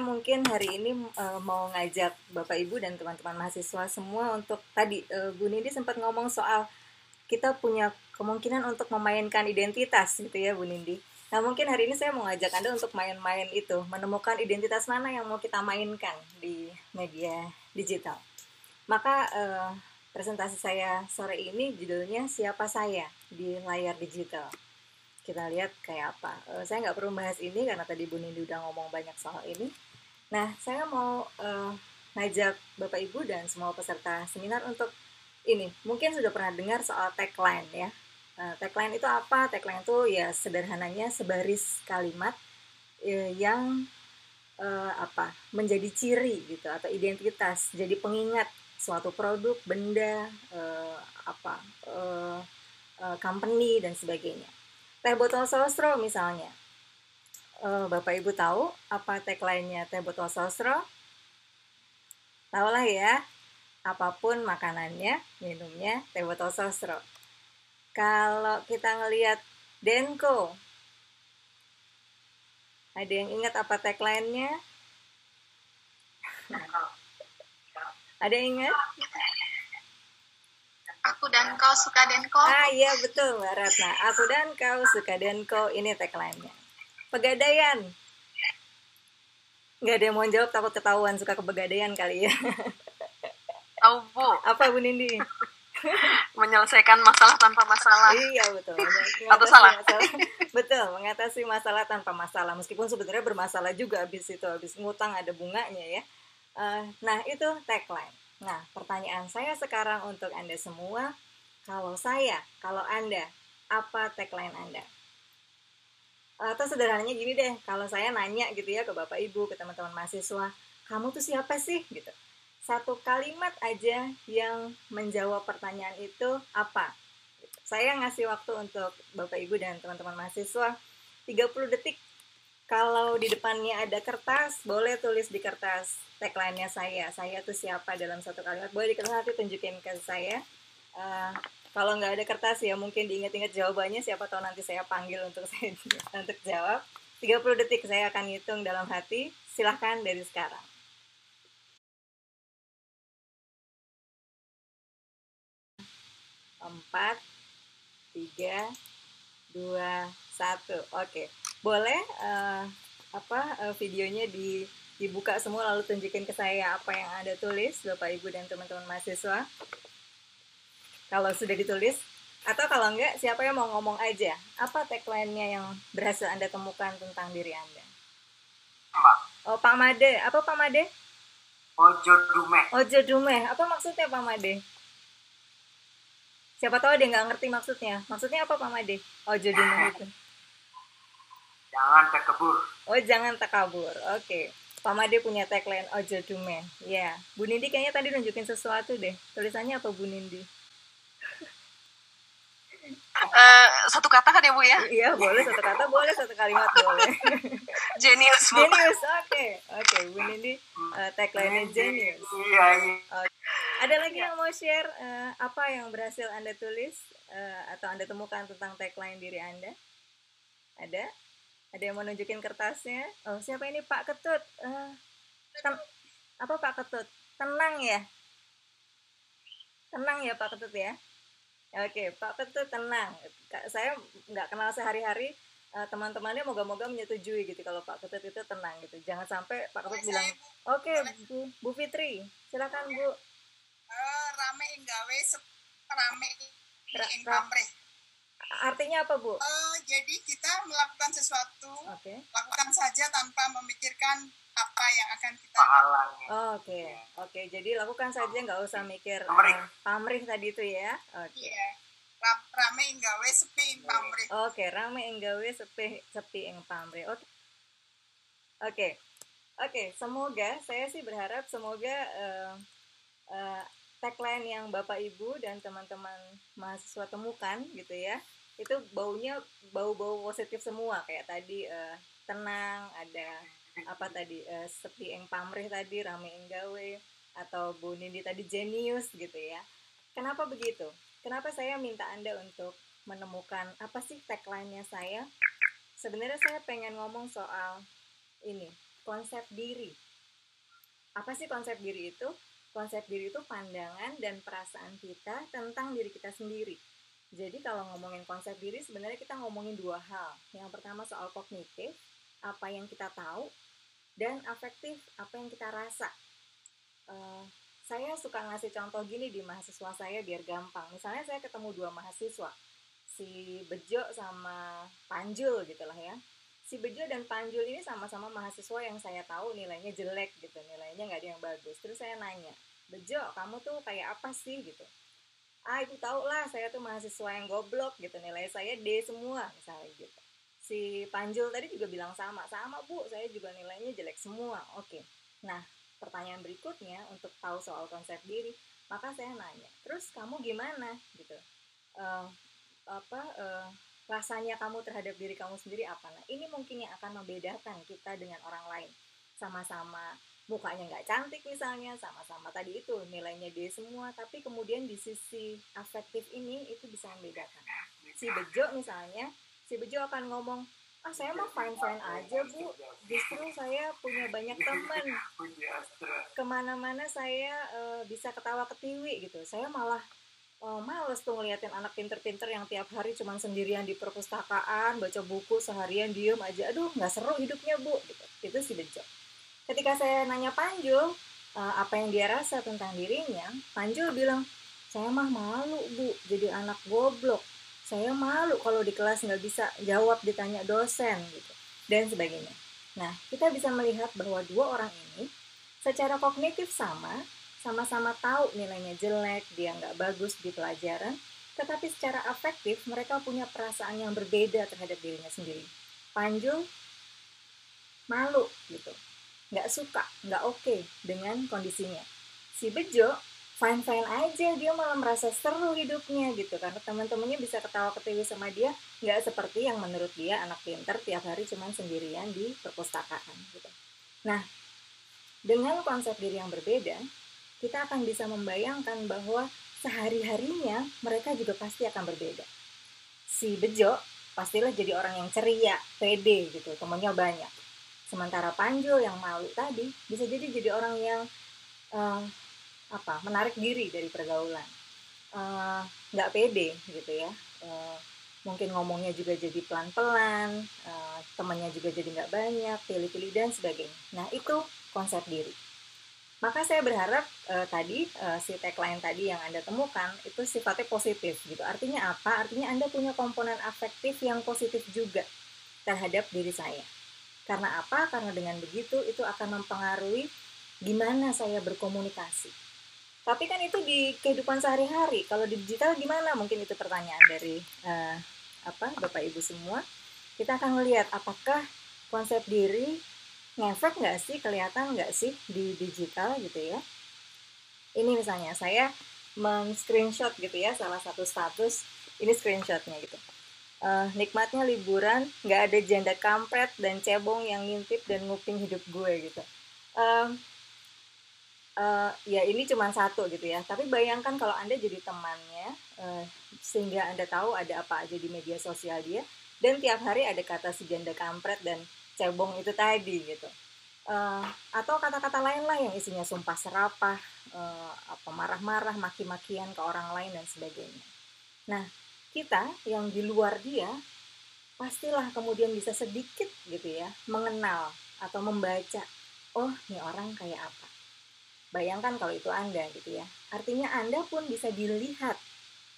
mungkin hari ini uh, mau ngajak Bapak Ibu dan teman-teman mahasiswa semua untuk tadi uh, Bu Nindi sempat ngomong soal kita punya kemungkinan untuk memainkan identitas gitu ya Bu Nindi. Nah mungkin hari ini saya mau ngajak Anda untuk main-main itu, menemukan identitas mana yang mau kita mainkan di media digital. Maka uh, presentasi saya sore ini judulnya Siapa Saya di layar digital kita lihat kayak apa. Uh, saya nggak perlu bahas ini karena tadi Bu Nindi udah ngomong banyak soal ini. Nah, saya mau uh, ngajak Bapak Ibu dan semua peserta seminar untuk ini. Mungkin sudah pernah dengar soal tagline ya. Uh, tagline itu apa? Tagline itu ya sederhananya sebaris kalimat uh, yang uh, apa? menjadi ciri gitu atau identitas, jadi pengingat suatu produk, benda, uh, apa? Uh, uh, company dan sebagainya teh botol sosro misalnya. Uh, Bapak Ibu tahu apa tagline-nya teh botol sosro? Tahu lah ya, apa pun makanannya, minumnya, teh botol sosro. Kalau kita ngelihat Denko, ada yang ingat apa tagline-nya? ada yang ingat? Dan kau suka Denko. Ah iya betul Mbak Ratna. Aku dan kau suka Denko. Ini tagline-nya. Pegadaian. Nggak ada yang mau jawab takut ketahuan suka kepegadaian kali ya. Tahu Bu. Apa Bu Nindi? Menyelesaikan masalah tanpa masalah. Iya betul. Atau salah? Masalah. betul, mengatasi masalah tanpa masalah. Meskipun sebenarnya bermasalah juga habis itu, habis ngutang ada bunganya ya. Uh, nah itu tagline Nah, pertanyaan saya sekarang untuk Anda semua, kalau saya, kalau Anda, apa tagline Anda? Atau sederhananya gini deh, kalau saya nanya gitu ya ke Bapak Ibu, ke teman-teman mahasiswa, kamu tuh siapa sih? gitu. Satu kalimat aja yang menjawab pertanyaan itu apa? Saya ngasih waktu untuk Bapak Ibu dan teman-teman mahasiswa 30 detik kalau di depannya ada kertas, boleh tulis di kertas tagline-nya saya. Saya tuh siapa dalam satu kalimat. Boleh di kertas tunjukin ke saya. Uh, kalau nggak ada kertas ya mungkin diingat-ingat jawabannya. Siapa tahu nanti saya panggil untuk saya untuk jawab. 30 detik saya akan hitung dalam hati. Silahkan dari sekarang. Empat, tiga, dua, satu. Oke. Boleh uh, apa uh, videonya di dibuka semua lalu tunjukin ke saya apa yang Anda tulis Bapak Ibu dan teman-teman mahasiswa. Kalau sudah ditulis atau kalau enggak siapa yang mau ngomong aja apa tagline-nya yang berhasil Anda temukan tentang diri Anda? Oh Pak Made, apa Pak Made? Ojo Dume. Ojo Dume, apa maksudnya Pak Made? Siapa tahu dia nggak ngerti maksudnya. Maksudnya apa Pak Made? Ojo Dume itu. Jangan takabur. Oh, jangan takabur. Oke. Okay. Pak Made punya tagline Ojo Dume. Ya. Bu Nindi kayaknya tadi nunjukin sesuatu deh. Tulisannya apa Bu Nindi? Uh, satu kata kan ya Bu ya? Iya, boleh satu kata, boleh satu kalimat boleh. genius Bu. Genius, oke. Okay. Oke, okay, Bu Nindi uh, tagline-nya genius. Iya, iya. Okay. Ada lagi yang mau share uh, apa yang berhasil Anda tulis uh, atau Anda temukan tentang tagline diri Anda? Ada? Ada yang mau nunjukin kertasnya? Oh, siapa ini Pak Ketut? Uh, ten apa Pak Ketut? Tenang ya? Tenang ya Pak Ketut ya? Oke, Pak Ketut tenang. Saya nggak kenal sehari-hari, uh, teman-temannya moga-moga menyetujui gitu kalau Pak Ketut itu tenang gitu. Jangan sampai Pak Ketut bilang, oke okay, Bu, Bu Fitri, silakan Bu. Uh, rame gawe rame Ra, ra, artinya apa bu? Uh, jadi kita melakukan sesuatu, okay. lakukan saja tanpa memikirkan apa yang akan kita. Oke, oh, oke. Okay. Okay. Jadi lakukan saja, nggak usah mikir pamrih. Uh, pamrih tadi itu ya. Oke. Okay. Yeah. Rame gawe sepi ing pamrih. Oke, okay. rame gawe sepi sepi ing pamrih. Oke. Okay. Oke. Okay. Oke, okay. semoga saya sih berharap semoga uh, uh, tagline yang Bapak Ibu dan teman-teman mahasiswa temukan gitu ya itu baunya bau-bau positif semua kayak tadi uh, tenang ada apa tadi uh, sepi yang pamrih tadi rame yang gawe atau Bu Nindi tadi genius gitu ya kenapa begitu kenapa saya minta anda untuk menemukan apa sih tagline-nya saya sebenarnya saya pengen ngomong soal ini konsep diri. Apa sih konsep diri itu? Konsep diri itu pandangan dan perasaan kita tentang diri kita sendiri. Jadi kalau ngomongin konsep diri sebenarnya kita ngomongin dua hal. Yang pertama soal kognitif, apa yang kita tahu, dan afektif, apa yang kita rasa. Uh, saya suka ngasih contoh gini di mahasiswa saya biar gampang. Misalnya saya ketemu dua mahasiswa, si Bejo sama Panjul gitu lah ya. Si Bejo dan Panjul ini sama-sama mahasiswa yang saya tahu nilainya jelek gitu nilainya nggak ada yang bagus. Terus saya nanya Bejo kamu tuh kayak apa sih? gitu. Ah itu tau lah saya tuh mahasiswa yang goblok gitu. Nilai saya D semua misalnya gitu si Panjul tadi juga bilang sama sama bu saya juga nilainya jelek semua oke. Nah pertanyaan berikutnya untuk tahu soal konsep diri maka saya nanya terus kamu gimana? Gitu. Uh, apa uh, rasanya kamu terhadap diri kamu sendiri apa? Nah ini mungkin yang akan membedakan kita dengan orang lain. Sama-sama mukanya nggak cantik misalnya sama-sama tadi itu nilainya D semua tapi kemudian di sisi afektif ini itu bisa membedakan. Si Bejo misalnya si Bejo akan ngomong ah saya mah fine fine aja bu. Justru saya punya banyak teman. Ke mana-mana saya uh, bisa ketawa ketiwi gitu. Saya malah oh, males tuh ngeliatin anak pinter-pinter yang tiap hari cuma sendirian di perpustakaan baca buku seharian diem aja. Aduh nggak seru hidupnya bu. Gitu. Itu sih bejo. Ketika saya nanya Panjul uh, apa yang dia rasa tentang dirinya Panjul bilang saya mah malu bu jadi anak goblok saya malu kalau di kelas nggak bisa jawab ditanya dosen gitu dan sebagainya nah kita bisa melihat bahwa dua orang ini secara kognitif sama sama-sama tahu nilainya jelek, dia nggak bagus di pelajaran, tetapi secara afektif mereka punya perasaan yang berbeda terhadap dirinya sendiri. Panjul malu gitu, nggak suka, nggak oke okay dengan kondisinya. Si Bejo fine fine aja, dia malah merasa seru hidupnya gitu karena teman-temannya bisa ketawa ketiwi sama dia, nggak seperti yang menurut dia anak pinter tiap hari cuma sendirian di perpustakaan gitu. Nah, dengan konsep diri yang berbeda, kita akan bisa membayangkan bahwa sehari-harinya mereka juga pasti akan berbeda. Si Bejo pastilah jadi orang yang ceria, pede gitu, temannya banyak. Sementara Panjo yang malu tadi bisa jadi jadi orang yang uh, apa menarik diri dari pergaulan, uh, nggak pede gitu ya. Uh, mungkin ngomongnya juga jadi pelan-pelan, uh, temannya juga jadi nggak banyak, pilih-pilih dan sebagainya. Nah itu konsep diri. Maka saya berharap uh, tadi uh, si tagline tadi yang Anda temukan itu sifatnya positif gitu. Artinya apa? Artinya Anda punya komponen afektif yang positif juga terhadap diri saya. Karena apa? Karena dengan begitu itu akan mempengaruhi gimana saya berkomunikasi. Tapi kan itu di kehidupan sehari-hari. Kalau di digital gimana? Mungkin itu pertanyaan dari uh, apa Bapak Ibu semua. Kita akan melihat apakah konsep diri ngefek nggak sih kelihatan nggak sih di digital gitu ya ini misalnya saya men-screenshot gitu ya salah satu status ini screenshotnya gitu uh, nikmatnya liburan nggak ada janda kampret dan cebong yang ngintip dan nguping hidup gue gitu uh, uh, ya ini cuma satu gitu ya. Tapi bayangkan kalau anda jadi temannya uh, sehingga anda tahu ada apa aja di media sosial dia dan tiap hari ada kata si janda kampret dan cebong itu tadi gitu. Uh, atau kata-kata lain lah yang isinya sumpah serapah uh, apa marah-marah maki-makian ke orang lain dan sebagainya. Nah kita yang di luar dia pastilah kemudian bisa sedikit gitu ya mengenal atau membaca oh ini orang kayak apa bayangkan kalau itu anda gitu ya artinya anda pun bisa dilihat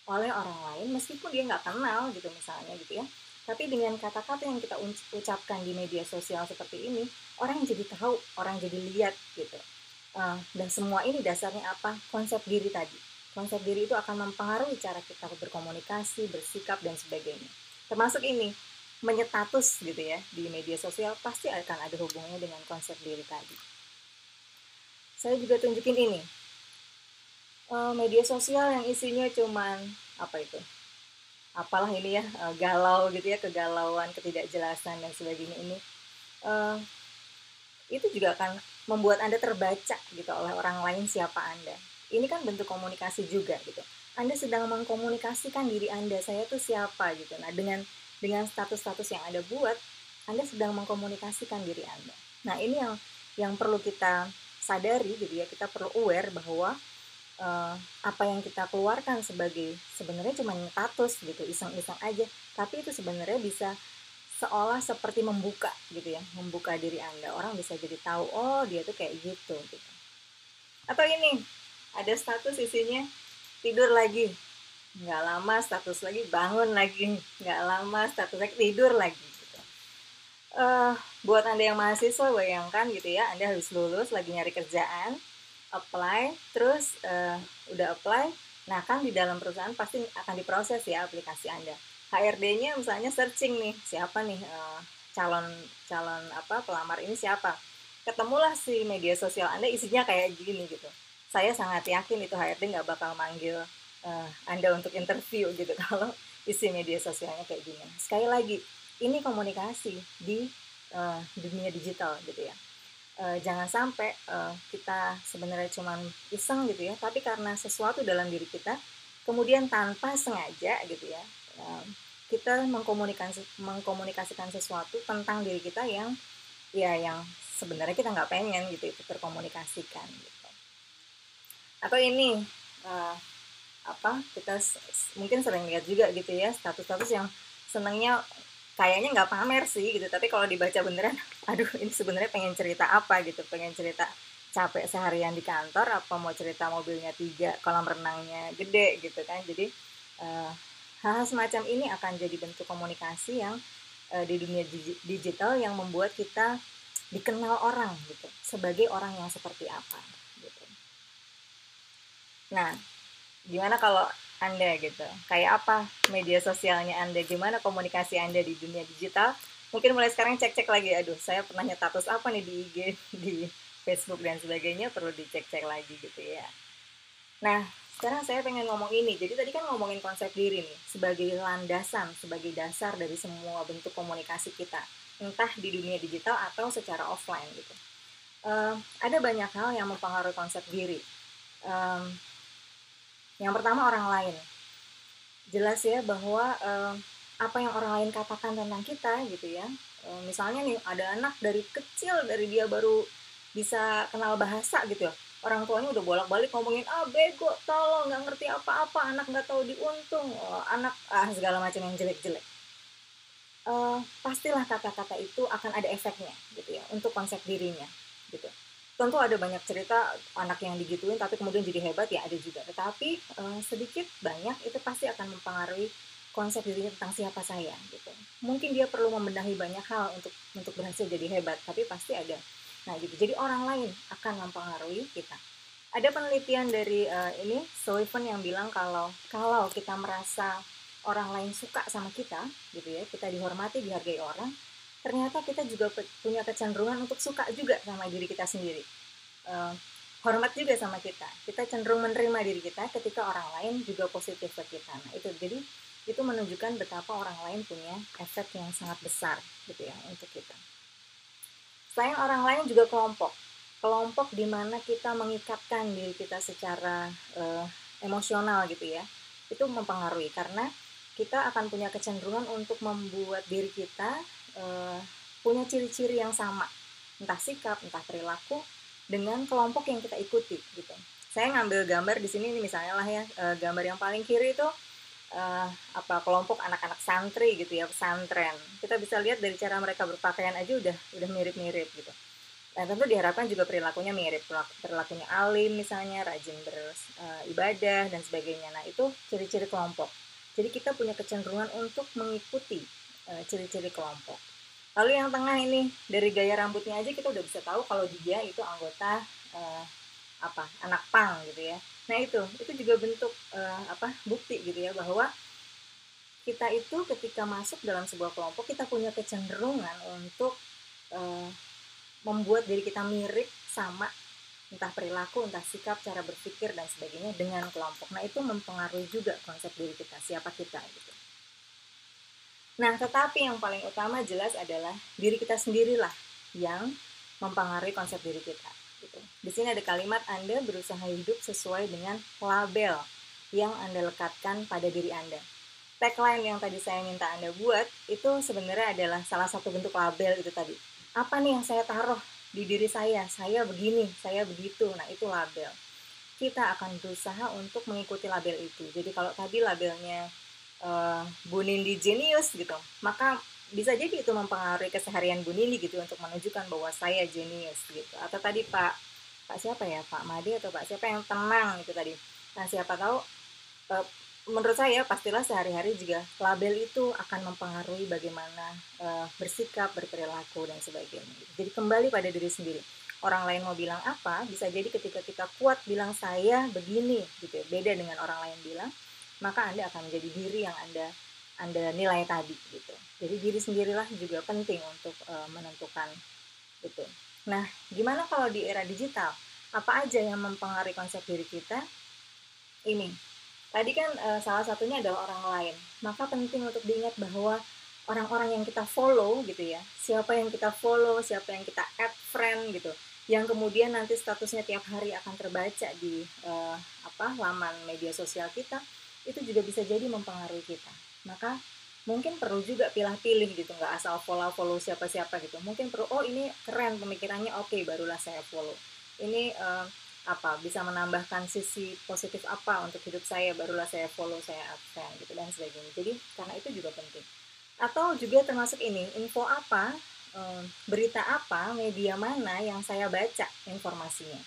oleh orang lain meskipun dia nggak kenal gitu misalnya gitu ya tapi dengan kata-kata yang kita ucapkan di media sosial seperti ini, orang jadi tahu, orang jadi lihat gitu. Uh, dan semua ini dasarnya apa? Konsep diri tadi. Konsep diri itu akan mempengaruhi cara kita berkomunikasi, bersikap, dan sebagainya. Termasuk ini, menyetatus gitu ya di media sosial pasti akan ada hubungannya dengan konsep diri tadi. Saya juga tunjukin ini. Uh, media sosial yang isinya cuman apa itu? Apalah ini ya uh, galau gitu ya kegalauan ketidakjelasan dan sebagainya ini. Uh, itu juga akan membuat anda terbaca gitu oleh orang lain siapa anda. Ini kan bentuk komunikasi juga gitu. Anda sedang mengkomunikasikan diri anda saya tuh siapa gitu. Nah dengan dengan status-status yang anda buat anda sedang mengkomunikasikan diri anda. Nah ini yang yang perlu kita sadari gitu ya kita perlu aware bahwa uh, apa yang kita keluarkan sebagai sebenarnya cuma status gitu iseng-iseng aja. Tapi itu sebenarnya bisa seolah seperti membuka gitu ya membuka diri anda. Orang bisa jadi tahu oh dia tuh kayak gitu gitu. Atau ini ada status isinya tidur lagi. Nggak lama status lagi bangun lagi. Nggak lama status lagi tidur lagi. Uh, buat anda yang mahasiswa bayangkan gitu ya anda harus lulus lagi nyari kerjaan apply terus uh, udah apply nah kan di dalam perusahaan pasti akan diproses ya aplikasi anda. HRD-nya misalnya searching nih siapa nih uh, calon calon apa pelamar ini siapa. Ketemulah si media sosial anda isinya kayak gini gitu. Saya sangat yakin itu HRD nggak bakal manggil uh, anda untuk interview gitu. Kalau isi media sosialnya kayak gini. Sekali lagi ini komunikasi di uh, dunia digital gitu ya. Uh, jangan sampai uh, kita sebenarnya cuman iseng gitu ya tapi karena sesuatu dalam diri kita kemudian tanpa sengaja gitu ya kita mengkomunikasi mengkomunikasikan sesuatu tentang diri kita yang ya yang sebenarnya kita nggak pengen gitu itu terkomunikasikan gitu. Atau ini uh, apa kita mungkin sering lihat juga gitu ya status-status yang senangnya kayaknya nggak pamer sih gitu. Tapi kalau dibaca beneran aduh ini sebenarnya pengen cerita apa gitu? Pengen cerita capek seharian di kantor apa mau cerita mobilnya tiga kolam renangnya gede gitu kan? Jadi uh, hal-hal semacam ini akan jadi bentuk komunikasi yang uh, di dunia digital yang membuat kita dikenal orang gitu sebagai orang yang seperti apa gitu. Nah, gimana kalau anda gitu? Kayak apa media sosialnya Anda? Gimana komunikasi Anda di dunia digital? Mungkin mulai sekarang cek-cek lagi. Aduh, saya pernah status apa nih di IG, di Facebook dan sebagainya perlu dicek-cek lagi gitu ya. Nah, sekarang saya pengen ngomong ini. Jadi tadi kan ngomongin konsep diri nih sebagai landasan, sebagai dasar dari semua bentuk komunikasi kita, entah di dunia digital atau secara offline gitu. Uh, ada banyak hal yang mempengaruhi konsep diri. Um, yang pertama orang lain. Jelas ya bahwa uh, apa yang orang lain katakan tentang kita gitu ya. Uh, misalnya nih ada anak dari kecil dari dia baru bisa kenal bahasa gitu ya orang tuanya udah bolak-balik ngomongin ah bego tolong nggak ngerti apa-apa anak nggak tahu diuntung oh, anak ah segala macam yang jelek-jelek uh, pastilah kata-kata itu akan ada efeknya gitu ya untuk konsep dirinya gitu tentu ada banyak cerita anak yang digituin tapi kemudian jadi hebat ya ada juga tetapi uh, sedikit banyak itu pasti akan mempengaruhi konsep dirinya tentang siapa saya gitu mungkin dia perlu membenahi banyak hal untuk untuk berhasil jadi hebat tapi pasti ada Nah, gitu. Jadi orang lain akan mempengaruhi kita. Ada penelitian dari uh, ini Sullivan yang bilang kalau kalau kita merasa orang lain suka sama kita, gitu ya, kita dihormati, dihargai orang, ternyata kita juga punya kecenderungan untuk suka juga sama diri kita sendiri. Uh, hormat juga sama kita. Kita cenderung menerima diri kita ketika orang lain juga positif ke kita. Nah, itu jadi itu menunjukkan betapa orang lain punya efek yang sangat besar gitu ya untuk kita. Selain orang lain juga kelompok. Kelompok di mana kita mengikatkan diri kita secara uh, emosional gitu ya. Itu mempengaruhi karena kita akan punya kecenderungan untuk membuat diri kita uh, punya ciri-ciri yang sama. Entah sikap, entah perilaku dengan kelompok yang kita ikuti gitu. Saya ngambil gambar di sini misalnya lah ya, uh, gambar yang paling kiri itu uh, apa kelompok anak-anak santri gitu ya pesantren kita bisa lihat dari cara mereka berpakaian aja udah udah mirip-mirip gitu dan tentu diharapkan juga perilakunya mirip perilakunya alim misalnya rajin beribadah uh, dan sebagainya nah itu ciri-ciri kelompok jadi kita punya kecenderungan untuk mengikuti ciri-ciri kelompok lalu yang tengah ini dari gaya rambutnya aja kita udah bisa tahu kalau dia itu anggota uh, apa anak pang gitu ya nah itu itu juga bentuk uh, apa bukti gitu ya bahwa kita itu ketika masuk dalam sebuah kelompok kita punya kecenderungan untuk uh, membuat diri kita mirip sama entah perilaku, entah sikap, cara berpikir dan sebagainya dengan kelompok. Nah itu mempengaruhi juga konsep diri kita, siapa kita gitu. Nah tetapi yang paling utama jelas adalah diri kita sendirilah yang mempengaruhi konsep diri kita gitu. Di sini ada kalimat Anda berusaha hidup sesuai dengan label yang Anda lekatkan pada diri Anda. Tagline yang tadi saya minta Anda buat itu sebenarnya adalah salah satu bentuk label itu tadi. Apa nih yang saya taruh di diri saya saya begini saya begitu nah itu label kita akan berusaha untuk mengikuti label itu jadi kalau tadi labelnya uh, Bu Nindi jenius gitu. Maka bisa jadi itu mempengaruhi keseharian Bu Nindi gitu untuk menunjukkan bahwa saya jenius gitu. Atau tadi Pak Pak siapa ya? Pak Made atau Pak siapa yang tenang itu tadi. Nah siapa tahu uh, menurut saya pastilah sehari-hari juga label itu akan mempengaruhi bagaimana uh, bersikap, berperilaku dan sebagainya. Jadi kembali pada diri sendiri. Orang lain mau bilang apa, bisa jadi ketika kita kuat bilang saya begini gitu ya, beda dengan orang lain bilang, maka Anda akan menjadi diri yang Anda Anda nilai tadi gitu. Jadi diri sendirilah juga penting untuk uh, menentukan itu. Nah, gimana kalau di era digital? Apa aja yang mempengaruhi konsep diri kita? Ini Tadi kan uh, salah satunya adalah orang lain. Maka penting untuk diingat bahwa orang-orang yang kita follow gitu ya, siapa yang kita follow, siapa yang kita add friend gitu, yang kemudian nanti statusnya tiap hari akan terbaca di uh, apa laman media sosial kita, itu juga bisa jadi mempengaruhi kita. Maka mungkin perlu juga pilih-pilih gitu, nggak asal follow-follow siapa-siapa gitu. Mungkin perlu, oh ini keren pemikirannya, oke okay, barulah saya follow. Ini uh, apa bisa menambahkan sisi positif apa untuk hidup saya barulah saya follow saya advance gitu dan sebagainya jadi karena itu juga penting atau juga termasuk ini info apa berita apa media mana yang saya baca informasinya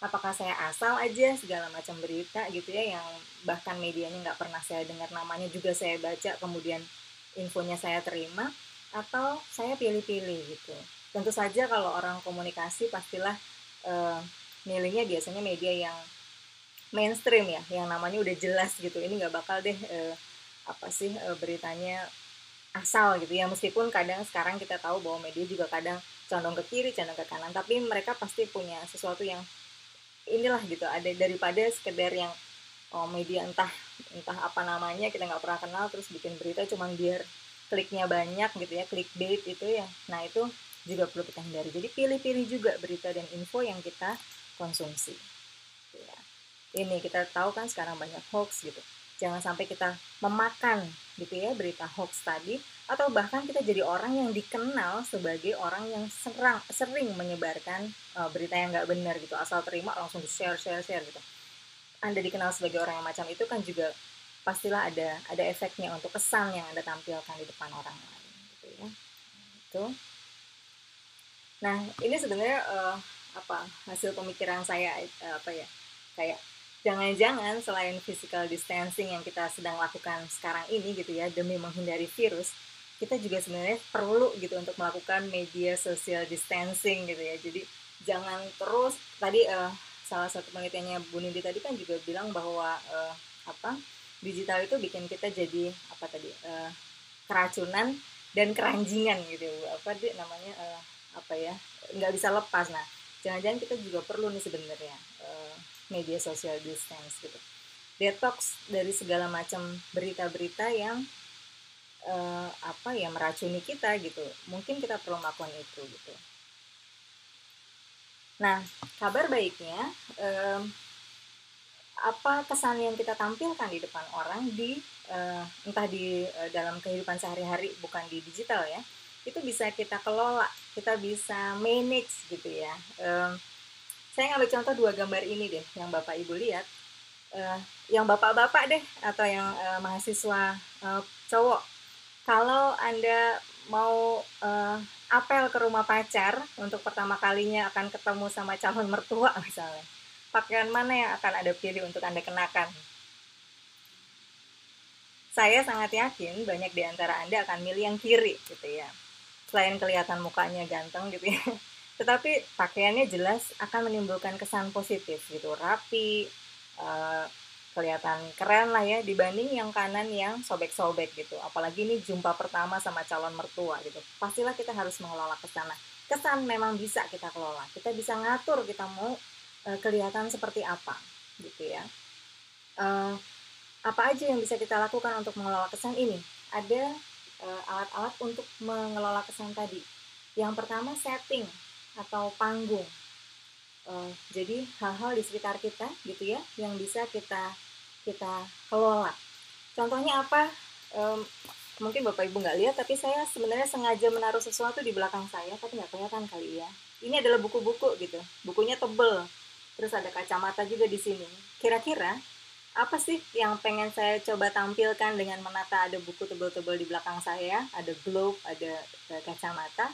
apakah saya asal aja segala macam berita gitu ya yang bahkan medianya nggak pernah saya dengar namanya juga saya baca kemudian infonya saya terima atau saya pilih-pilih gitu. Tentu saja kalau orang komunikasi pastilah milihnya biasanya media yang mainstream ya yang namanya udah jelas gitu. Ini nggak bakal deh eh, apa sih eh, beritanya asal gitu ya. Meskipun kadang sekarang kita tahu bahwa media juga kadang condong ke kiri condong ke kanan tapi mereka pasti punya sesuatu yang inilah gitu ada daripada sekedar yang oh, media entah entah apa namanya kita nggak pernah kenal terus bikin berita cuman biar kliknya banyak gitu ya clickbait itu ya nah itu juga perlu kita hindari jadi pilih-pilih juga berita dan info yang kita konsumsi. Ya. Ini kita tahu kan sekarang banyak hoax gitu. Jangan sampai kita memakan gitu ya berita hoax tadi atau bahkan kita jadi orang yang dikenal sebagai orang yang serang, sering menyebarkan uh, berita yang nggak benar gitu asal terima langsung share share share gitu. Anda dikenal sebagai orang yang macam itu kan juga pastilah ada ada efeknya untuk kesan yang Anda tampilkan di depan orang lain gitu ya. Itu. Nah, ini sebenarnya uh, apa hasil pemikiran saya eh, apa ya kayak jangan-jangan selain physical distancing yang kita sedang lakukan sekarang ini gitu ya demi menghindari virus kita juga sebenarnya perlu gitu untuk melakukan media social distancing gitu ya. Jadi jangan terus tadi uh, salah satu penelitiannya Bu Nindi tadi kan juga bilang bahwa uh, apa digital itu bikin kita jadi apa tadi uh, keracunan dan keranjingan gitu apa dia namanya uh, apa ya nggak bisa lepas. Nah jangan-jangan kita juga perlu nih sebenarnya uh, media sosial distance gitu. Detox dari segala macam berita-berita yang uh, apa ya meracuni kita gitu. Mungkin kita perlu melakukan itu gitu. Nah kabar baiknya um, apa kesan yang kita tampilkan di depan orang di uh, entah di uh, dalam kehidupan sehari-hari bukan di digital ya itu bisa kita kelola kita bisa manage gitu ya. Um, saya ngambil contoh dua gambar ini deh yang bapak ibu lihat. Uh, yang bapak-bapak deh atau yang uh, mahasiswa uh, cowok kalau anda mau uh, apel ke rumah pacar untuk pertama kalinya akan ketemu sama calon mertua misalnya. Pakaian mana yang akan ada pilih untuk anda kenakan? Saya sangat yakin banyak di antara anda akan milih yang kiri gitu ya. Selain kelihatan mukanya ganteng gitu ya. Tetapi pakaiannya jelas akan menimbulkan kesan positif gitu. Rapi uh, kelihatan keren lah ya dibanding yang kanan yang sobek-sobek gitu. Apalagi ini jumpa pertama sama calon mertua gitu. Pastilah kita harus mengelola ke sana kesan memang bisa kita kelola. Kita bisa ngatur kita mau uh, kelihatan seperti apa gitu ya. Uh, apa aja yang bisa kita lakukan untuk mengelola kesan ini ada Eh, alat-alat untuk mengelola kesan tadi. Yang pertama setting atau panggung. Uh, jadi hal-hal di sekitar kita gitu ya yang bisa kita kita kelola. Contohnya apa? Um, mungkin bapak ibu nggak lihat tapi saya sebenarnya sengaja menaruh sesuatu di belakang saya tapi nggak kelihatan kali ya. Ini adalah buku-buku gitu bukunya tebel. Terus ada kacamata juga di sini. Kira-kira apa sih yang pengen saya coba tampilkan dengan menata ada buku tebel-tebel di belakang saya? Ada globe ada eh, kacamata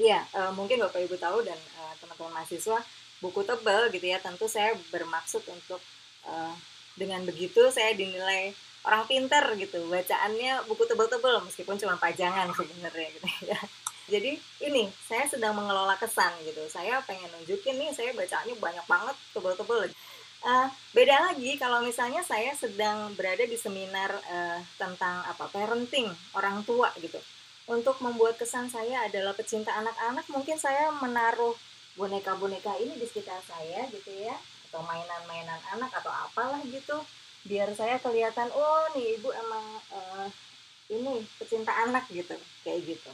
Iya, uh, mungkin Bapak Ibu tahu dan uh, teman-teman mahasiswa buku tebal gitu ya, tentu saya bermaksud untuk uh, dengan begitu saya dinilai orang pinter gitu bacaannya buku tebal-tebal meskipun cuma pajangan sebenarnya gitu ya. Jadi ini saya sedang mengelola kesan gitu saya pengen nunjukin nih saya bacaannya banyak banget tebal-tebal uh, beda lagi kalau misalnya saya sedang berada di seminar uh, tentang apa parenting orang tua gitu untuk membuat kesan saya adalah pecinta anak-anak. Mungkin saya menaruh boneka-boneka ini di sekitar saya gitu ya. Atau mainan-mainan anak atau apalah gitu. Biar saya kelihatan oh nih ibu emang uh, ini pecinta anak gitu. Kayak gitu.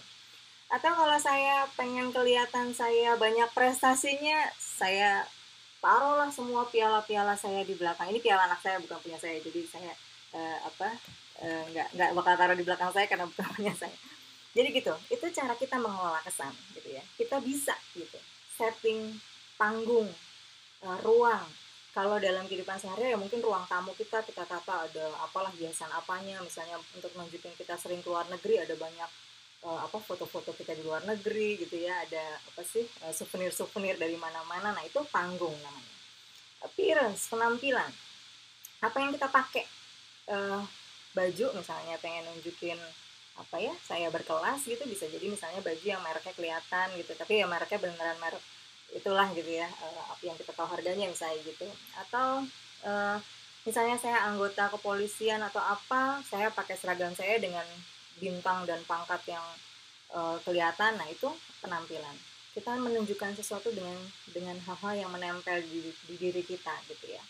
Atau kalau saya pengen kelihatan saya banyak prestasinya saya taruhlah semua piala-piala saya di belakang. Ini piala anak saya bukan punya saya. Jadi saya uh, apa uh, nggak nggak bakal taruh di belakang saya karena bukan punya saya jadi gitu itu cara kita mengelola kesan gitu ya. Kita bisa gitu setting panggung uh, ruang. Kalau dalam kehidupan sehari ya mungkin ruang tamu kita kita tata ada apalah hiasan apanya misalnya untuk menunjukin kita sering keluar negeri ada banyak uh, apa foto-foto kita di luar negeri gitu ya. Ada apa sih uh, souvenir-souvenir dari mana-mana. Nah itu panggung namanya. Appearance penampilan. Apa yang kita pakai? Uh, baju misalnya pengen nunjukin apa ya saya berkelas gitu bisa jadi misalnya baju yang mereknya kelihatan gitu. Tapi ya mereknya beneran merek itulah gitu ya uh, yang kita tahu harganya misalnya gitu. Atau uh, misalnya saya anggota kepolisian atau apa saya pakai seragam saya dengan bintang dan pangkat yang uh, kelihatan nah itu penampilan. Kita menunjukkan sesuatu dengan dengan hal-hal yang menempel di, di diri kita gitu ya.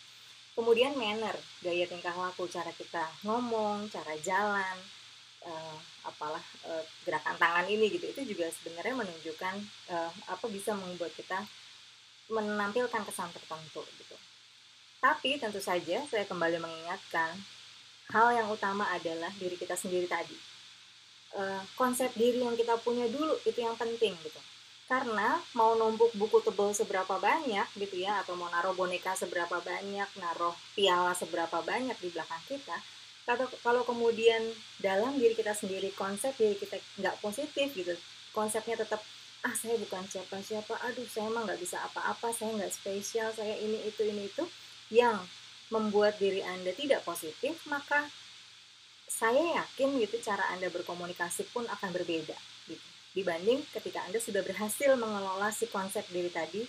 Kemudian manner gaya tingkah laku cara kita ngomong cara jalan uh, apalah uh, gerakan tangan ini gitu itu juga sebenarnya menunjukkan uh, apa bisa membuat kita menampilkan kesan tertentu gitu. Tapi tentu saja saya kembali mengingatkan hal yang utama adalah diri kita sendiri tadi. Uh, konsep diri yang kita punya dulu itu yang penting gitu. Karena mau numpuk buku tebal seberapa banyak gitu ya atau mau naruh boneka seberapa banyak, naruh piala seberapa banyak di belakang kita, kalau kalau kemudian dalam diri kita sendiri konsep diri kita nggak positif gitu konsepnya tetap ah saya bukan siapa-siapa aduh saya emang nggak bisa apa-apa saya nggak spesial saya ini itu ini itu yang membuat diri anda tidak positif maka saya yakin gitu cara anda berkomunikasi pun akan berbeda gitu dibanding ketika anda sudah berhasil mengelola si konsep diri tadi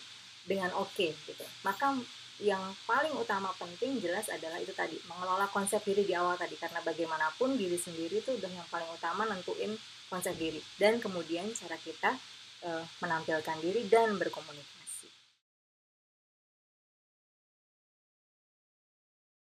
dengan oke okay, gitu. Maka yang paling utama penting jelas adalah itu tadi mengelola konsep diri di awal tadi. Karena bagaimanapun diri sendiri itu udah yang paling utama nentuin konsep diri. Dan kemudian cara kita uh, menampilkan diri dan berkomunikasi